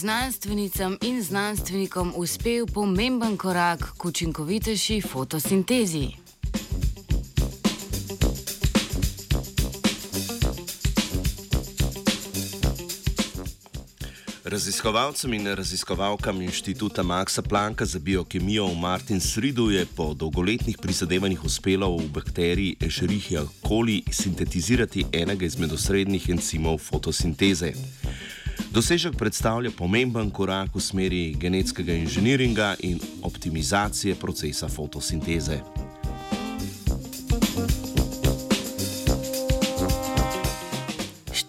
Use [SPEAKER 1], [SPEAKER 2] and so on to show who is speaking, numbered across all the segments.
[SPEAKER 1] znanstvenicam in znanstvenikom uspel pomemben korak k učinkovitejši fotosintezi.
[SPEAKER 2] Raziskovalcem in raziskovalkam inštituta Maxa Plancka za biokemijo v Martin Sridu je po dolgoletnih prizadevanjih uspelo v bakteriji Escherichia coli sintetizirati enega izmed osrednjih encimov fotosinteze. Dosežek predstavlja pomemben korak v smeri genetskega inženiringa in optimizacije procesa fotosinteze.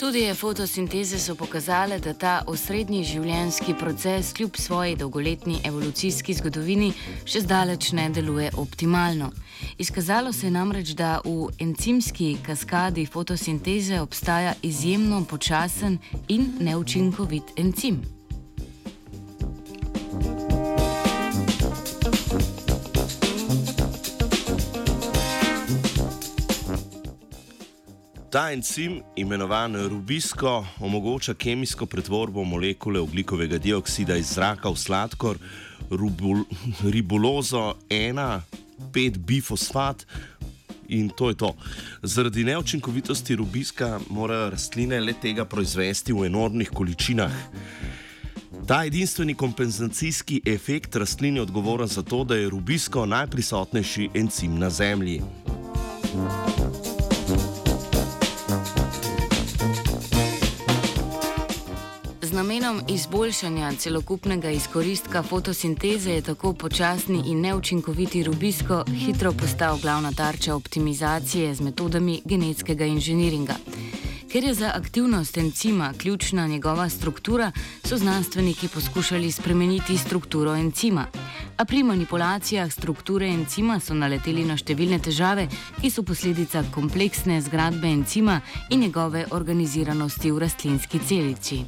[SPEAKER 1] Študije fotosinteze so pokazale, da ta osrednji življenjski proces kljub svoji dolgoletni evolucijski zgodovini še zdaleč ne deluje optimalno. Izkazalo se je namreč, da v encimski kaskadi fotosinteze obstaja izjemno počasen in neučinkovit encim.
[SPEAKER 2] Ta encim, imenovan rubisko, omogoča kemijsko pretvorbo molekule oglikovega dioksida iz zraka v sladkor, rubul, ribulozo 1,5-bifosfat. In to je to. Zaradi neučinkovitosti rubiska morajo rastline le tega proizvesti v enormnih količinah. Ta edinstveni kompenzacijski efekt rastlin je odgovoren za to, da je rubisko najprisotnejši encim na Zemlji.
[SPEAKER 1] Z namenom izboljšanja celokupnega izkoristka fotosinteze je tako počasni in neučinkoviti rubisko hitro postal glavna tarča optimizacije z metodami genetskega inženiringa. Ker je za aktivnost encima ključna njegova struktura, so znanstveniki poskušali spremeniti strukturo encima. A pri manipulacijah strukture encima so naleteli na številne težave, ki so posledica kompleksne zgradbe encima in njegove organiziranosti v rastlinski celici.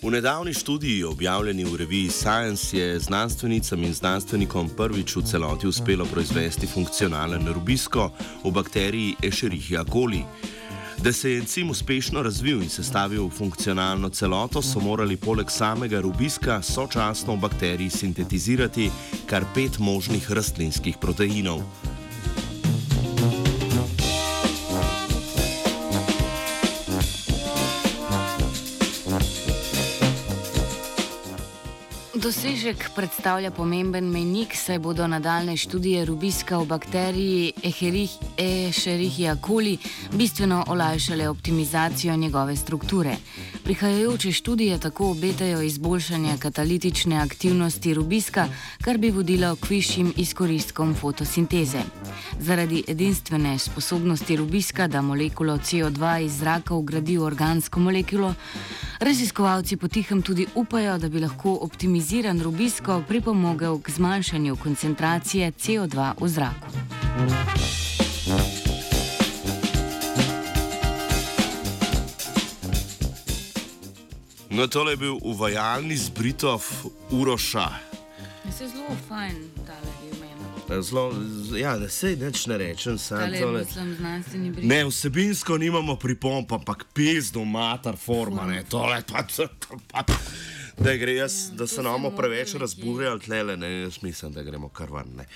[SPEAKER 2] V nedavni študiji, objavljeni v reviji Science, je znanstvenicam in znanstvenikom prvič v celoti uspelo proizvesti funkcionalen rubisko v bakteriji Escherichia coli. Da se je encim uspešno razvil in sestavil v funkcionalno celoto, so morali poleg samega rubiska sočasno v bakteriji sintetizirati kar pet možnih rastlinskih proteinov.
[SPEAKER 1] Dosežek predstavlja pomemben menik, saj bodo nadaljne študije rubiska v bakteriji Escherichia coli bistveno olajšale optimizacijo njegove strukture. Prihajajoče študije tako obetajo izboljšanje katalitične aktivnosti rubiska, kar bi vodilo k višjim izkoristkom fotosinteze. Zaradi edinstvene sposobnosti rubiska, da molekulo CO2 iz zraka ugradi v organsko molekulo, raziskovalci potihem tudi upajo, da bi lahko optimiziran rubisko pripomogel k zmanjšanju koncentracije CO2 v zraku.
[SPEAKER 2] No, tole je bil uvajalni zbritov Uroša.
[SPEAKER 1] Se je zelo fajn, da je.
[SPEAKER 2] Zelo, ja, da se nič ne rečem, sam
[SPEAKER 1] Ali
[SPEAKER 2] tole.
[SPEAKER 1] znanstveni brit?
[SPEAKER 2] Ne, vsebinsko nimamo pripomp, ampak pizdo, matar, forma, ne, tole pa, pa, pa. Da gre jaz, da se
[SPEAKER 1] to
[SPEAKER 2] nam
[SPEAKER 1] se
[SPEAKER 2] preveč razburjali, tlele, ne, jaz mislim, da gremo kar ven. Ne.